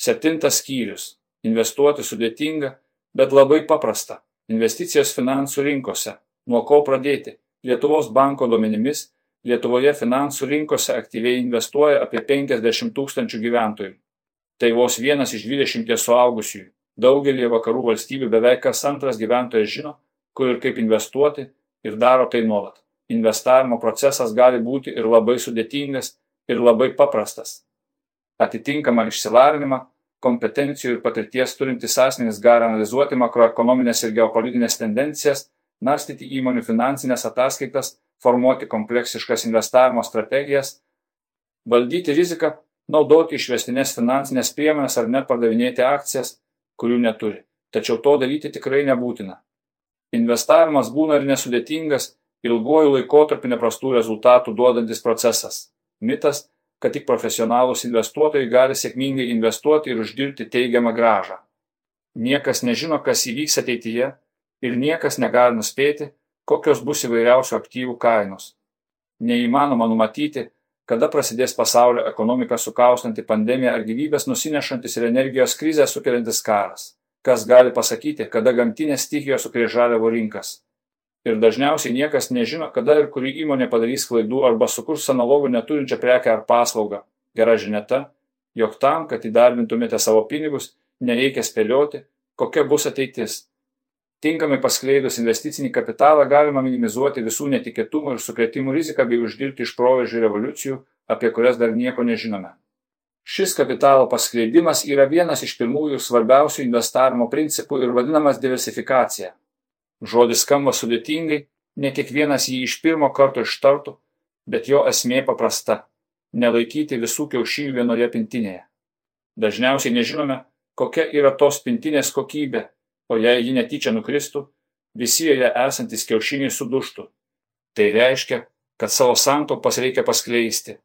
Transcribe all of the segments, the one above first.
Septintas skyrius. Investuoti sudėtinga, bet labai paprasta. Investicijos finansų rinkose. Nuo ko pradėti? Lietuvos banko duomenimis Lietuvoje finansų rinkose aktyviai investuoja apie 50 tūkstančių gyventojų. Tai vos vienas iš 20 suaugusiųjų. Daugelį vakarų valstybių beveik kas antras gyventojas žino, kur ir kaip investuoti ir daro tai nuolat. Investavimo procesas gali būti ir labai sudėtingas, ir labai paprastas. Atitinkamą išsilavinimą, kompetencijų ir patirties turintys asmenys gali analizuoti makroekonominės ir geopolitinės tendencijas, narstyti įmonių finansinės ataskaitas, formuoti kompleksiškas investavimo strategijas, valdyti riziką, naudoti išvestinės finansinės priemonės ar net pardavinėti akcijas, kurių neturi. Tačiau to daryti tikrai nebūtina. Investavimas būna ir nesudėtingas, ilguoju laikotarpiu neprastų rezultatų duodantis procesas. Mitas, kad tik profesionalūs investuotojai gali sėkmingai investuoti ir uždirbti teigiamą gražą. Niekas nežino, kas įvyks ateityje ir niekas negali nuspėti, kokios bus įvairiausių aktyvų kainos. Neįmanoma numatyti, kada prasidės pasaulio ekonomiką sukaustanti pandemija ar gyvybės nusinešantis ir energijos krizę sukeliantis karas. Kas gali pasakyti, kada gamtinės stichijos sukrės žaliavų rinkas. Ir dažniausiai niekas nežino, kada ir kuri įmonė padarys klaidų arba sukurs analogų neturinčią prekę ar paslaugą. Gera žinia ta, jog tam, kad įdarbintumėte savo pinigus, nereikia spėlioti, kokia bus ateitis tinkamai paskleidus investicinį kapitalą galima minimizuoti visų netikėtumų ir sukrėtimų riziką bei uždirbti iš proveržių revoliucijų, apie kurias dar nieko nežinome. Šis kapitalo paskleidimas yra vienas iš pirmųjų svarbiausių investavimo principų ir vadinamas diversifikacija. Žodis skamba sudėtingai, ne kiekvienas jį iš pirmo karto ištartų, bet jo esmė paprasta - nelaikyti visų kiaušinių vienoje pintinėje. Dažniausiai nežinome, kokia yra tos pintinės kokybė o jei ji netyčia nukristų, visi joje esantis kiaušiniai suduštų. Tai reiškia, kad savo santaupas reikia paskleisti,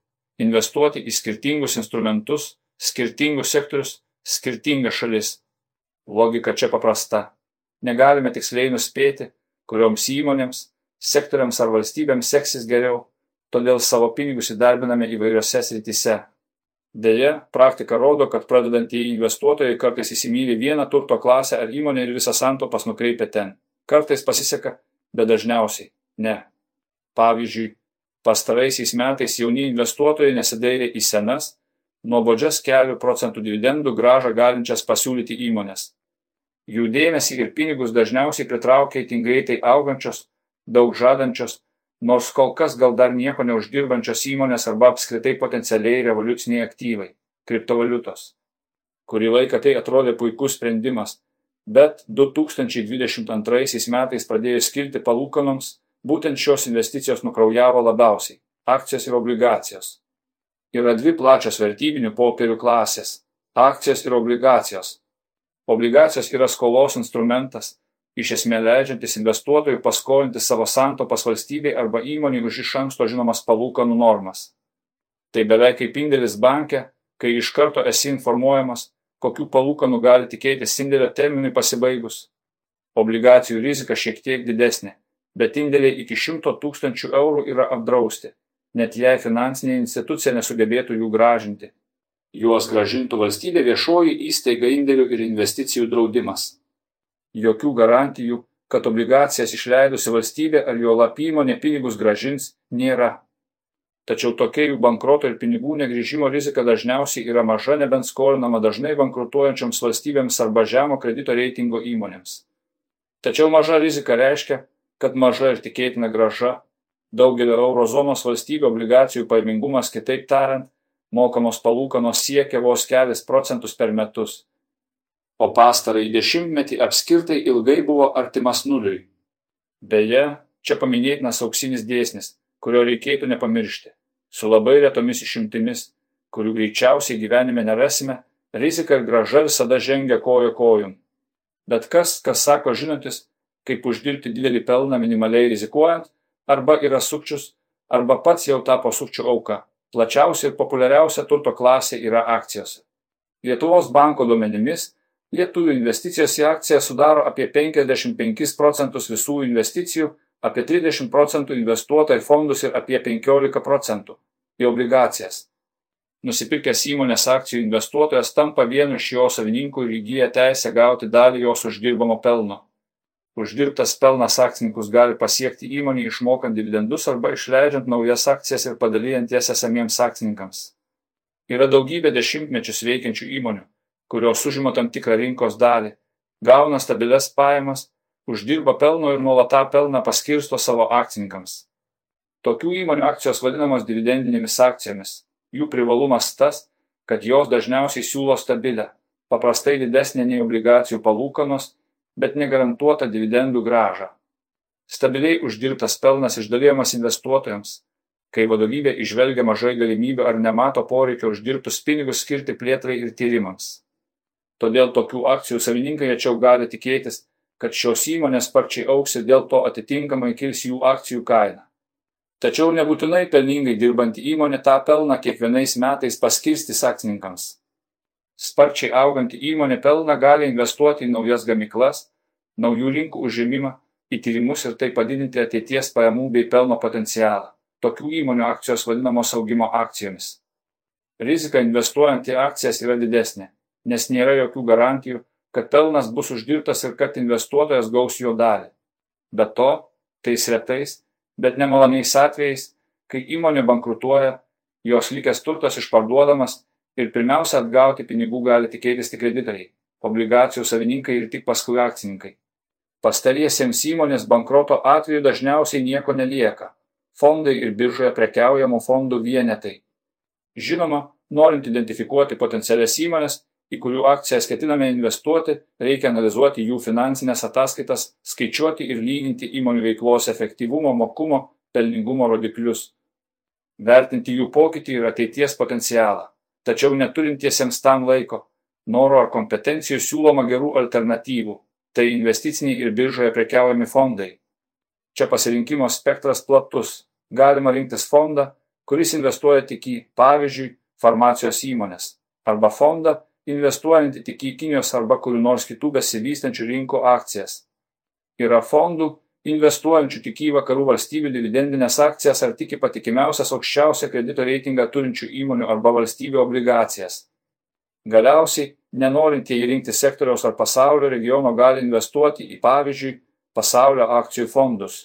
investuoti į skirtingus instrumentus, skirtingus sektorius, skirtingas šalis. Logika čia paprasta. Negalime tiksliai nuspėti, kurioms įmonėms, sektoriams ar valstybėms seksis geriau, todėl savo pinigus įdarbiname įvairiose srityse. Deja, praktika rodo, kad pradedantieji investuotojai kartais įsimylė vieną turto klasę ar įmonę ir visą santaupas nukreipia ten. Kartais pasiseka, bet dažniausiai ne. Pavyzdžiui, pastaraisiais metais jauni investuotojai nesidairė į senas, nuobodžias kelių procentų dividendų gražą galinčias pasiūlyti įmonės. Jų dėmesį ir pinigus dažniausiai pritraukia įtin greitai augančios, daug žadančios nors kol kas gal dar nieko neuždirbančios įmonės arba apskritai potencialiai revoliuciniai aktyvai - kriptovaliutos. Kurį laiką tai atrodė puikus sprendimas, bet 2022 metais pradėjus skilti palūkanoms, būtent šios investicijos nukraujavo labiausiai - akcijos ir obligacijos. Yra dvi plačios vertybinių popierių klasės - akcijos ir obligacijos. Obligacijos yra skolos instrumentas, iš esmė leidžiantis investuotojui paskolinti savo santaupas valstybei arba įmonei už iš anksto žinomas palūkanų normas. Tai beveik kaip indėlis banke, kai iš karto esi informuojamas, kokių palūkanų gali tikėtis indėlio terminui pasibaigus. Obligacijų rizika šiek tiek didesnė, bet indėliai iki 100 tūkstančių eurų yra apdrausti, net jei finansinė institucija nesugebėtų jų gražinti. Juos gražintų valstybė viešoji įstaiga indėlių ir investicijų draudimas jokių garantijų, kad obligacijas išleidusi valstybė ar jo lapymonė pinigus gražins, nėra. Tačiau tokia jų bankroto ir pinigų negrįžimo rizika dažniausiai yra maža, nebent skolinama dažnai bankrutuojančioms valstybėms arba žemo kredito reitingo įmonėms. Tačiau maža rizika reiškia, kad maža ir tikėtina graža, daugelio eurozonos valstybių obligacijų paimingumas, kitaip tariant, mokamos palūkanos siekia vos kelis procentus per metus o pastarąjį dešimtmetį apskritai ilgai buvo artimas nuliui. Beje, čia paminėtinas auksinis dėsnis, kurio reikėtų nepamiršti. Su labai retomis išimtimis, kurių greičiausiai gyvenime nerasime, rizika ir graža visada žengia kojo kojum. Bet kas, kas sako žinantis, kaip uždirbti didelį pelną minimaliai rizikuojant, arba yra sukčius, arba pats jau tapo sukčių auka. Plačiausia ir populiariausia turto klasė yra akcijos. Lietuvos banko duomenimis Lietuvių investicijos į akciją sudaro apie 55 procentus visų investicijų, apie 30 procentų investuota į fondus ir apie 15 procentų į obligacijas. nusipirkęs įmonės akcijų investuotojas tampa vienu iš jo savininkų ir įgyja teisę gauti dalį jos uždirbamo pelno. Uždirbtas pelnas akcininkus gali pasiekti įmonį išmokant dividendus arba išleidžiant naujas akcijas ir padalyjant jas esamiems akcininkams. Yra daugybė dešimtmečius veikiančių įmonių, kurios užima tam tikrą rinkos dalį, gauna stabilias pajamas, uždirba pelno ir nuolat tą pelną paskirsto savo akcininkams. Tokių įmonių akcijos vadinamos dividendinėmis akcijomis. Jų privalumas tas, kad jos dažniausiai siūlo stabilę, paprastai didesnė nei obligacijų palūkanos, bet negarantuota dividendų gražą. Stabiliai uždirbtas pelnas išdalyjamas investuotojams, kai vadovybė išvelgia mažai galimybių ar nemato poreikio uždirbtus pinigus skirti plėtrai ir tyrimams. Todėl tokių akcijų savininkai rečiau gali tikėtis, kad šios įmonės sparčiai auks ir dėl to atitinkamai kils jų akcijų kaina. Tačiau nebūtinai pelningai dirbanti įmonė tą pelną kiekvienais metais paskirstys akcininkams. Sparčiai auganti įmonė pelną gali investuoti į naujas gamyklas, naujų rinkų užėmimą, į tyrimus ir taip padidinti ateities pajamų bei pelno potencialą. Tokių įmonių akcijos vadinamos augimo akcijomis. Rizika investuojant į akcijas yra didesnė, nes nėra jokių garantijų, kad pelnas bus uždirbtas ir kad investuotojas gaus jo dalį. Be to, tais retais, bet nemaloniais atvejais, kai įmonė bankrutuoja, jos likęs turtas išparduodamas ir pirmiausia atgauti pinigų gali tikėtis tik kreditoriai, obligacijų savininkai ir tik paskui akcininkai. Pastariesiems įmonės bankroto atveju dažniausiai nieko nelieka - fondai ir biržoje prekiaujamų fondų vienetai. Žinoma, norint identifikuoti potencialias įmonės, į kurių akcijas ketiname investuoti, reikia analizuoti jų finansinės ataskaitas, skaičiuoti ir lyginti įmonių veiklos efektyvumo, mokumo, pelningumo rodiklius. Vertinti jų pokytį ir ateities potencialą. Tačiau neturintiesiems tam laiko, noro ar kompetencijų siūloma gerų alternatyvų - tai investiciniai ir biržoje prekiaujami fondai. Čia pasirinkimo spektras platus. Galima rinktis fondą, kuris investuoja tik į, pavyzdžiui, farmacijos įmonės, arba fondą, investuojant tik į Kinijos arba kurių nors kitų besivystančių rinkų akcijas. Yra fondų, investuojančių tik į vakarų valstybių dividendinės akcijas ar tik į patikimiausias aukščiausią kredito reitingą turinčių įmonių arba valstybių obligacijas. Galiausiai, nenorintieji rinkti sektoriaus ar pasaulio regiono gali investuoti į, pavyzdžiui, pasaulio akcijų fondus.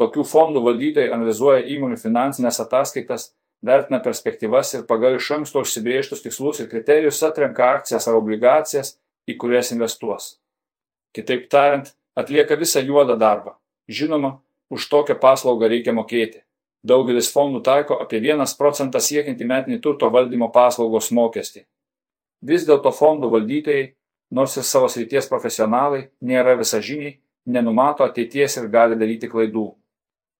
Tokių fondų valdytojai analizuoja įmonių finansinės ataskaitas vertina perspektyvas ir pagal iš anksto užsibrėžtus tikslus ir kriterijus atrenka akcijas ar obligacijas, į kurias investuos. Kitaip tariant, atlieka visą juodą darbą. Žinoma, už tokią paslaugą reikia mokėti. Daugelis fondų taiko apie 1 procentą siekiantį metinį turto valdymo paslaugos mokestį. Vis dėlto fondų valdytojai, nors ir savo srities profesionalai, nėra visažiniai, nenumato ateities ir gali daryti klaidų.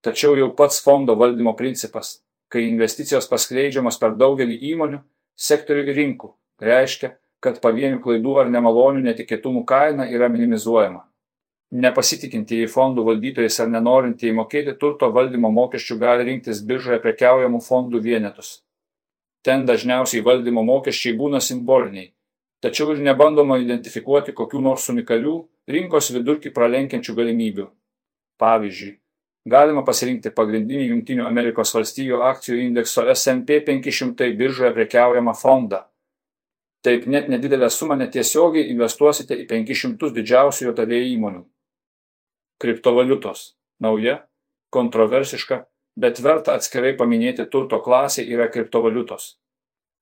Tačiau jau pats fondo valdymo principas kai investicijos paskleidžiamos per daugelį įmonių, sektorių ir rinkų, reiškia, kad pavienių klaidų ar nemalonių netikėtumų kaina yra minimizuojama. Nepasitikintieji fondų valdytojais ar nenorintieji mokėti turto valdymo mokesčių gali rinktis biržoje prekiaujamų fondų vienetus. Ten dažniausiai valdymo mokesčiai būna simboliniai, tačiau ir nebandoma identifikuoti kokių nors unikalių rinkos vidurkį pralenkiančių galimybių. Pavyzdžiui, galima pasirinkti pagrindinį Junktinių Amerikos valstijų akcijų indekso S&P 500 biržoje prekiaujamą fondą. Taip net nedidelę sumą netiesiogiai investuosite į 500 didžiausių JAV įmonių. Kriptovaliutos - nauja, kontroversiška, bet verta atskirai paminėti turto klasė yra kriptovaliutos.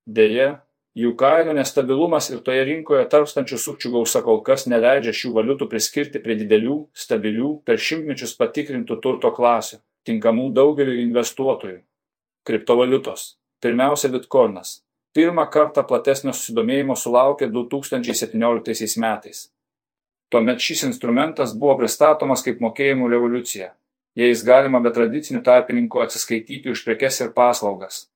Deja, Jų kainų nestabilumas ir toje rinkoje tarpstančių sukčių gausa kol kas neleidžia šių valiutų priskirti prie didelių, stabilių, per šimtmečius patikrintų turto klasių, tinkamų daugeliu investuotojų. Kriptovaliutos. Pirmiausia, bitkoinas. Pirmą kartą platesnio susidomėjimo sulaukė 2017 metais. Tuomet šis instrumentas buvo pristatomas kaip mokėjimų revoliucija. Jais galima be tradicinių tarpininkų atsiskaityti už prekes ir paslaugas.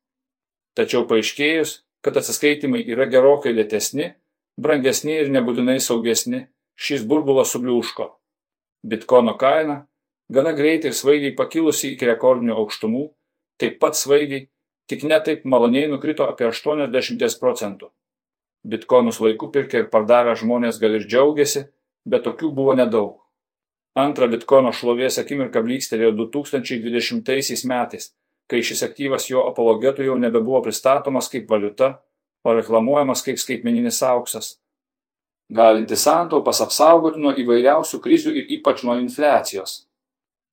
Tačiau paaiškėjus, kad atsiskaitimai yra gerokai lėtesni, brangesni ir nebūtinai saugesni, šis burbulas subliūško. Bitkoino kaina, gana greitai ir svaigiai pakilusi iki rekordinių aukštumų, taip pat svaigiai, tik netaip maloniai nukrito apie 80 procentų. Bitkoinus laiku pirkę ir pardavę žmonės gal ir džiaugiasi, bet tokių buvo nedaug. Antrą bitkoino šlovės akimirką blykstelėjo 2020 metais, kai šis aktyvas jo apologetų jau nebebuvo pristatomas kaip valiuta, o reklamuojamas kaip skaitmeninis auksas. Galintis santaupas apsaugoti nuo įvairiausių krizių ir ypač nuo infliacijos.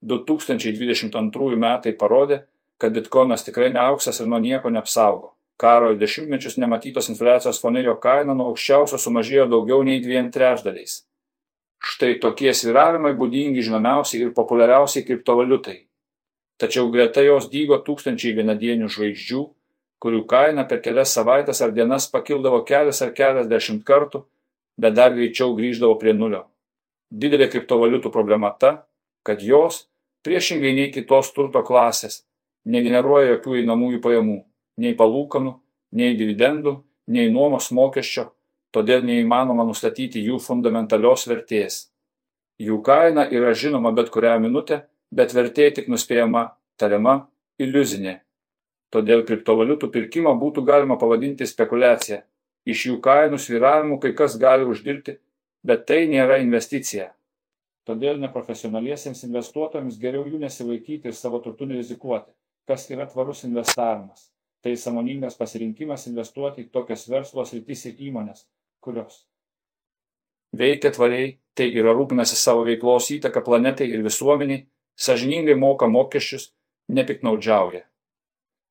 2022 metai parodė, kad bitkoinas tikrai ne auksas ir nuo nieko neapsaugo. Karo dešimtmečius nematytos infliacijos fone jo kaina nuo aukščiausio sumažėjo daugiau nei dviem trečdaliais. Štai tokie sviravimai būdingi žinomiausiai ir populiariausiai kriptovaliutai. Tačiau greta jos dygo tūkstančiai vienadienių žvaigždžių, kurių kaina per kelias savaitės ar dienas pakildavo kelias ar keliasdešimt kartų, bet dar greičiau grįždavo prie nulio. Didelė kriptovaliutų problema ta, kad jos, priešingai nei kitos turto klasės, negeneruoja jokių einamųjų pajamų, nei palūkanų, nei dividendų, nei nuomos mokesčio, todėl neįmanoma nustatyti jų fundamentalios vertės. Jų kaina yra žinoma bet kurią minutę, bet vertė tik nuspėjama, tariama, iliuzinė. Todėl kriptovaliutų pirkimą būtų galima pavadinti spekulacija. Iš jų kainų sviravimų kai kas gali uždirbti, bet tai nėra investicija. Todėl neprofesionaliesiems investuotojams geriau jų nesilaikyti ir savo turtų nerizikuoti kas yra tvarus investavimas. Tai samoningas pasirinkimas investuoti į tokias verslo sritis ir įmonės, kurios veikia tvariai, tai yra rūpinasi savo veiklos įtaką planetai ir visuomeniai, sažiningai moka mokesčius, nepiknaudžiauja.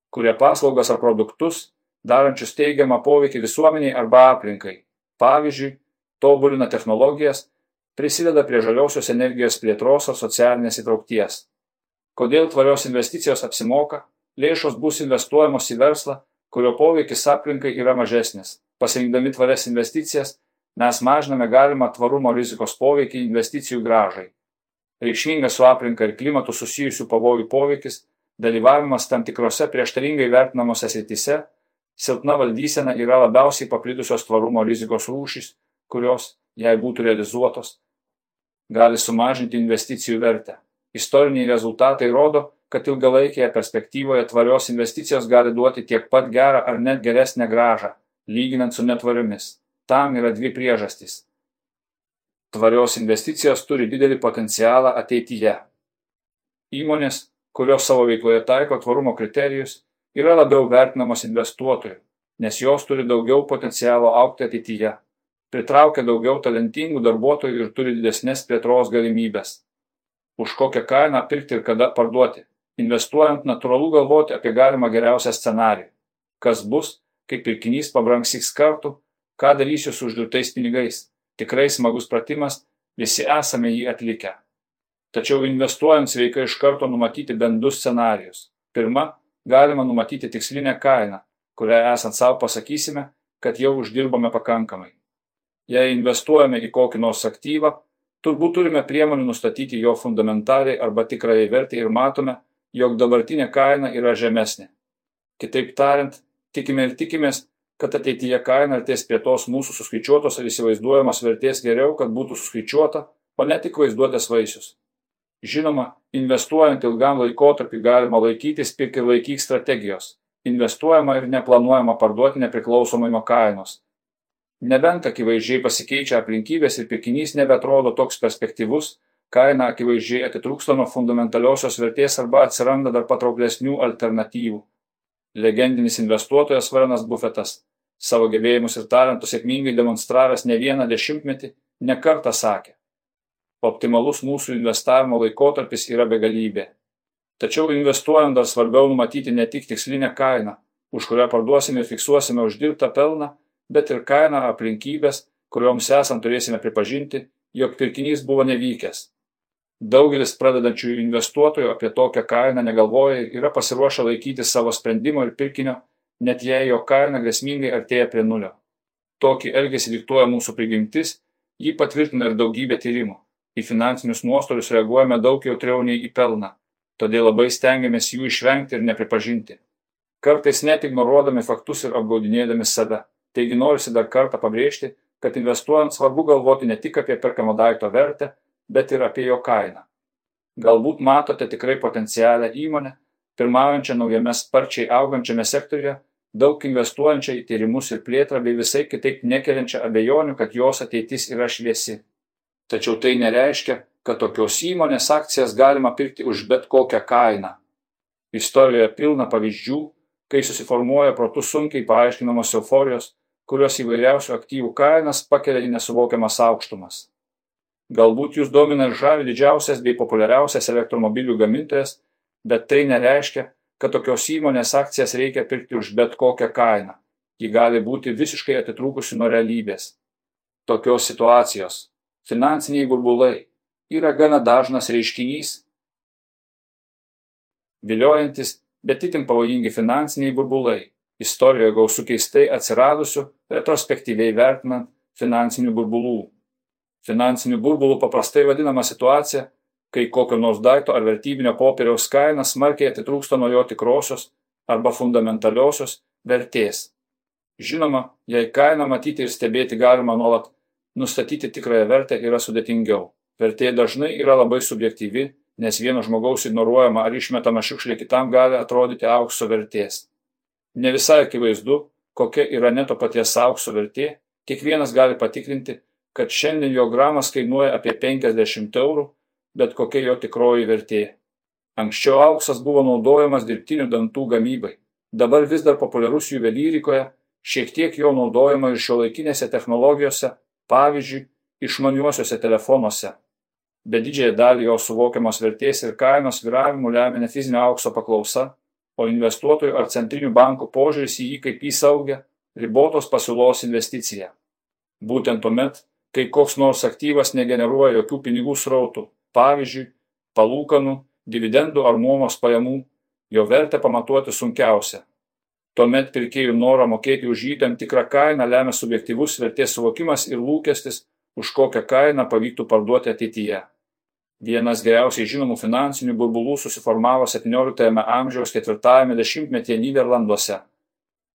Kuria paslaugas ar produktus, darančius teigiamą poveikį visuomeniai arba aplinkai. Pavyzdžiui, tobulina technologijas, prisideda prie žaliosios energijos plėtros ar socialinės įtraukties. Kodėl tvarios investicijos apsimoka? Lėšos bus investuojamos į verslą, kurio poveikis aplinkai yra mažesnis. Pasirinkdami tvarias investicijas, mes mažiname galimą tvarumo rizikos poveikį investicijų gražai. Reikšmingas su aplinka ir klimatu susijusių pavojų poveikis, dalyvavimas tam tikrose prieštaringai vertinamose srityse, silpna valdysena yra labiausiai paplitusios tvarumo rizikos rūšys, kurios, jei būtų realizuotos, gali sumažinti investicijų vertę. Istoriniai rezultatai rodo, kad ilgalaikėje perspektyvoje tvarios investicijos gali duoti tiek pat gerą ar net geresnę gražą, lyginant su netvariomis. Tam yra dvi priežastys. Tvarios investicijos turi didelį potencialą ateityje. Įmonės, kurios savo veikloje taiko tvarumo kriterijus, yra labiau vertinamos investuotojų, nes jos turi daugiau potencialo aukti ateityje, pritraukia daugiau talentingų darbuotojų ir turi didesnės plėtros galimybės už kokią kainą pirkti ir kada parduoti. Investuojant natūralu galvoti apie galimą geriausią scenarijų. Kas bus, kai pirkinys pabrangs x kartų, ką darysiu su uždirbtais pinigais. Tikrai smagus pratimas, visi esame jį atlikę. Tačiau investuojant sveikai iš karto numatyti bent du scenarius. Pirma, galima numatyti tikslinę kainą, kurią esant savo pasakysime, kad jau uždirbame pakankamai. Jei investuojame į kokį nors aktyvą, turbūt turime priemonių nustatyti jo fundamentaliai arba tikrąją vertę ir matome, jog dabartinė kaina yra žemesnė. Kitaip tariant, tikime ir tikimės, kad ateityje kaina artės prie tos mūsų suskaičiuotos ar įsivaizduojamos vertės geriau, kad būtų suskaičiuota, o ne tik vaizduotės vaisius. Žinoma, investuojant ilgam laikotarpį galima laikytis pirk ir laikyk strategijos. Investuojama ir neplanuojama parduoti nepriklausomai nuo kainos nebent akivaizdžiai pasikeičia aplinkybės ir pirkinys nebeatrodo toks perspektyvus kaina akivaizdžiai atitrūksta nuo fundamentaliosios vertės arba atsiranda dar patrauklesnių alternatyvų legendinis investuotojas varenas bufetas savo gebėjimus ir talentus sėkmingai demonstravęs ne vieną dešimtmetį ne kartą sakė optimalus mūsų investavimo laikotarpis yra begalybė tačiau investuojant dar svarbiau numatyti ne tik tikslinę kainą už kurią parduosime ir fiksuosime uždirbtą pelną bet ir kainą aplinkybes, kurioms esant turėsime pripažinti, jog pirkinys buvo nevykęs. Daugelis pradedančių investuotojų apie tokią kainą negalvoja ir yra pasiruošę laikyti savo sprendimo ir pirkinio, net jei jo kaina grėsmingai artėja prie nulio. Tokį elgesį diktuoja mūsų prigimtis, jį patvirtina ir daugybė tyrimų. Į finansinius nuostolius reaguojame daug jautriau nei į pelną, todėl labai stengiamės jų išvengti ir nepripažinti. Kartais net ignoruodami faktus ir apgaudinėdami save. Taigi norisi dar kartą pabrėžti, kad investuojant svarbu galvoti ne tik apie perkamo daikto vertę, bet ir apie jo kainą. Galbūt matote tikrai potencialią įmonę, pirmaujančią naujame sparčiai augančiame sektoriuje, daug investuojančią į tyrimus ir plėtrą bei visai kitaip nekeliančią abejonių, kad jos ateitis yra šviesi. Tačiau tai nereiškia, kad tokios įmonės akcijas galima pirkti už bet kokią kainą. Istorijoje pilna pavyzdžių, kai susiformuoja protų sunkiai paaiškinamos euforijos, kurios įvairiausių aktyvų kainas pakelia į nesuvokiamas aukštumas. Galbūt jūs domina ir žavi didžiausias bei populiariausias elektromobilių gamintojas, bet tai nereiškia, kad tokios įmonės akcijas reikia pirkti už bet kokią kainą. Ji gali būti visiškai atitrūkusi nuo realybės. Tokios situacijos - finansiniai burbulai - yra gana dažnas reiškinys. Viliojantis, bet itin pavojingi finansiniai burbulai - istorijoje gausų keistai atsiradusių, retrospektyviai vertinant finansinių burbulų. Finansiniu burbulu paprastai vadinama situacija, kai kokio nors daikto ar vertybinio popieriaus kaina smarkiai atitrūksta nuo jo tikrosios arba fundamentaliosios vertės. Žinoma, jei kainą matyti ir stebėti galima nuolat, nustatyti tikrąją vertę yra sudėtingiau. Vertė dažnai yra labai subjektyvi, nes vieno žmogaus ignoruojama ar išmetama šiukšlė kitam gali atrodyti aukso vertės. Ne visai akivaizdu, kokia yra neto paties aukso vertė, kiekvienas gali patikrinti, kad šiandien jo gramas kainuoja apie 50 eurų, bet kokia jo tikroji vertė. Anksčiau auksas buvo naudojamas dirbtinių dantų gamybai, dabar vis dar populiarus juvelyrikoje, šiek tiek jo naudojama ir šiuolaikinėse technologijose, pavyzdžiui, išmaniuosiuose telefonuose. Bet didžiąją dalį jo suvokiamos vertės ir kainos viravimų lemia ne fizinio aukso paklausa, o investuotojų ar centrinių bankų požiūris į jį kaip į saugę, ribotos pasiūlos investiciją. Būtent tuomet, kai koks nors aktyvas negeneruoja jokių pinigų srautų, pavyzdžiui, palūkanų, dividendų ar nuomos pajamų, jo vertę pamatuoti sunkiausia. Tuomet pirkėjų norą mokėti už jį tam tikrą kainą lemia subjektivus vertės suvokimas ir lūkestis, už kokią kainą pavyktų parduoti ateityje. Vienas geriausiai žinomų finansinių burbulų susiformavo XVII amžiaus ketvirtajame dešimtmetyje Niderlanduose.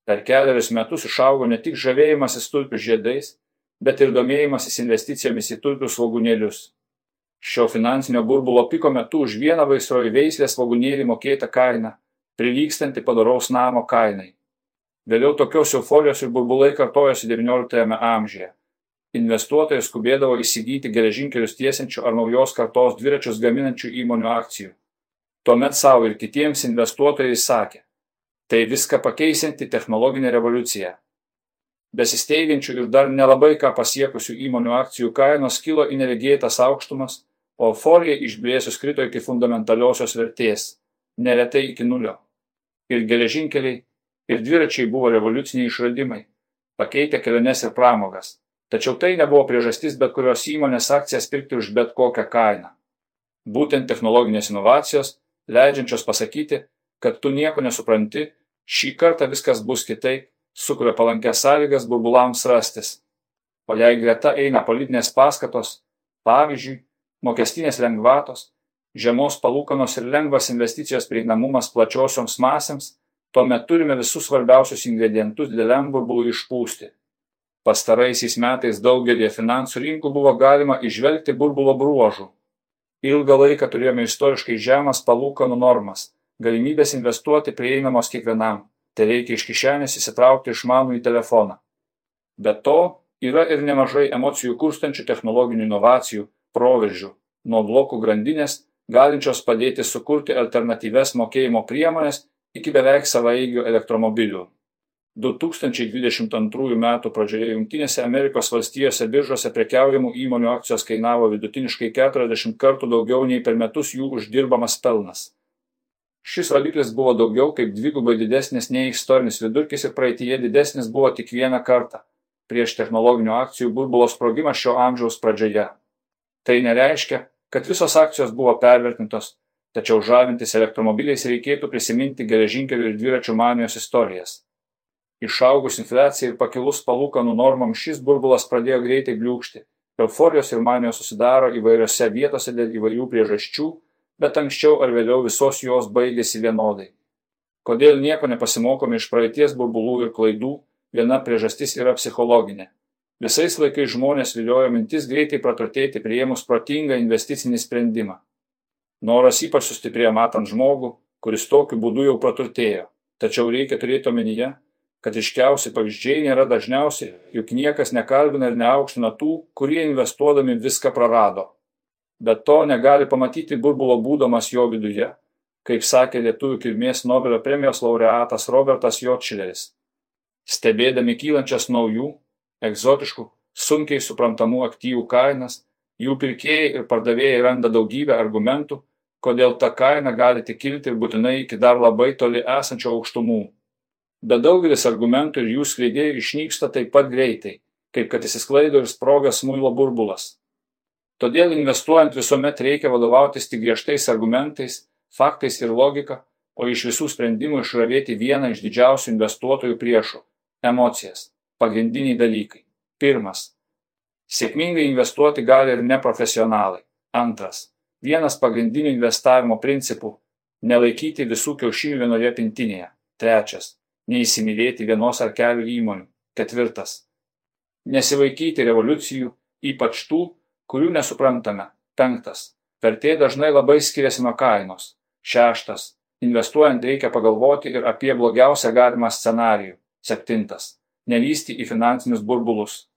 Per keliarius metus išaugo ne tik žavėjimasis tulpių žiedais, bet ir domėjimasis investicijomis į tulpių svogūnėlius. Šio finansinio burbulo piko metu už vieną vaisrojo veislės svogūnėlį mokėta kaina, prilykstanti padaraus namo kainai. Vėliau tokios euforijos ir burbulai kartojosi XIX amžiuje. Investuotojai skubėdavo įsigyti geležinkelius tiesiančių ar naujos kartos dviračius gaminančių įmonių akcijų. Tuomet savo ir kitiems investuotojai sakė, tai viską pakeisinti technologinė revoliucija. Besisteigiančių ir dar nelabai ką pasiekusių įmonių akcijų kainos kilo į neregėtas aukštumas o euforija išblėsus krito iki fundamentaliosios vertės, neretai iki nulio. Ir geležinkeliai, ir dviračiai buvo revoliuciniai išradimai, pakeitę keliones ir pramogas. Tačiau tai nebuvo priežastis bet kurios įmonės akcijas pirkti už bet kokią kainą. Būtent technologinės inovacijos, leidžiančios pasakyti, kad tu nieko nesupranti, šį kartą viskas bus kitaip, sukuria palankės sąlygas burbulams rastis. O jei greta eina politinės paskatos, pavyzdžiui, mokestinės lengvatos, žemos palūkanos ir lengvas investicijos prieinamumas plačiosioms masėms, tuomet turime visus svarbiausius ingredientus dideliam burbului išpūsti. Pastaraisiais metais daugelį finansų rinkų buvo galima išvelgti burbulo bruožų. Ilgą laiką turėjome istoriškai žemas palūkanų normas, galimybės investuoti prieinamos kiekvienam, tai reikia iš kišenės įsitraukti išmanų į telefoną. Be to, yra ir nemažai emocijų kurstančių technologinių inovacijų, proveržių nuo blokų grandinės, galinčios padėti sukurti alternatyves mokėjimo priemonės iki beveik savaigių elektromobilių. 2022 m. pradžioje Junktinėse Amerikos valstijose biržose prekiaujamų įmonių akcijos kainavo vidutiniškai 40 kartų daugiau nei per metus jų uždirbamas pelnas. Šis rodiklis buvo daugiau kaip dvigubai didesnis nei istorinis vidurkis ir praeitie didesnis buvo tik vieną kartą prieš technologinių akcijų burbulo sprogimą šio amžiaus pradžioje. Tai nereiškia, kad visos akcijos buvo pervertintos, tačiau žavintis elektromobiliais reikėtų prisiminti geležinkelių ir dviračių manijos istorijas. Išaugus infliacijai ir pakilus palūkanų normam šis burbulas pradėjo greitai bliūkšti. Euforijos ir manijos susidaro įvairiose vietose dėl įvairių priežasčių, bet anksčiau ar vėliau visos jos baigėsi vienodai. Kodėl nieko nepasimokome iš praeities burbulų ir klaidų, viena priežastis yra psichologinė. Visais laikais žmonės viliojo mintis greitai praturtėti prieimus protingą investicinį sprendimą. Noras ypač sustiprėjo matant žmogų, kuris tokiu būdu jau praturtėjo. Tačiau reikia turėti omenyje, kad iškiausi pavyzdžiai nėra dažniausiai, juk niekas nekalbina ir neaukština tų, kurie investuodami viską prarado. Bet to negali pamatyti burbulo būdamas jo viduje, kaip sakė lietuvių kilmės Nobelio premijos laureatas Robertas Jotšileris. Stebėdami kylančias naujų, egzotiškų, sunkiai suprantamų aktyvų kainas, jų pirkėjai ir pardavėjai randa daugybę argumentų, kodėl ta kaina gali tik kilti ir būtinai iki dar labai toli esančio aukštumų. Bet daugelis argumentų ir jų skleidėjų išnyksta taip pat greitai, kaip kad įsisklaido ir sprogas muilo burbulas. Todėl investuojant visuomet reikia vadovautis tik griežtais argumentais, faktais ir logika, o iš visų sprendimų išravėti vieną iš didžiausių investuotojų priešų - emocijas. Pagrindiniai dalykai. Pirmas. Sėkmingai investuoti gali ir neprofesionalai. Antras. Vienas pagrindinių investavimo principų - nelaikyti visų kiaušinių vienoje pintinėje. Trečias - neįsimylėti vienos ar kelių įmonių. Ketvirtas - nesivaikyti revoliucijų, ypač tų, kurių nesuprantame. Penktas - vertė dažnai labai skiriasi nuo kainos. Šeštas - investuojant reikia pagalvoti ir apie blogiausią galimą scenarijų. Septintas - nelysti į finansinius burbulus.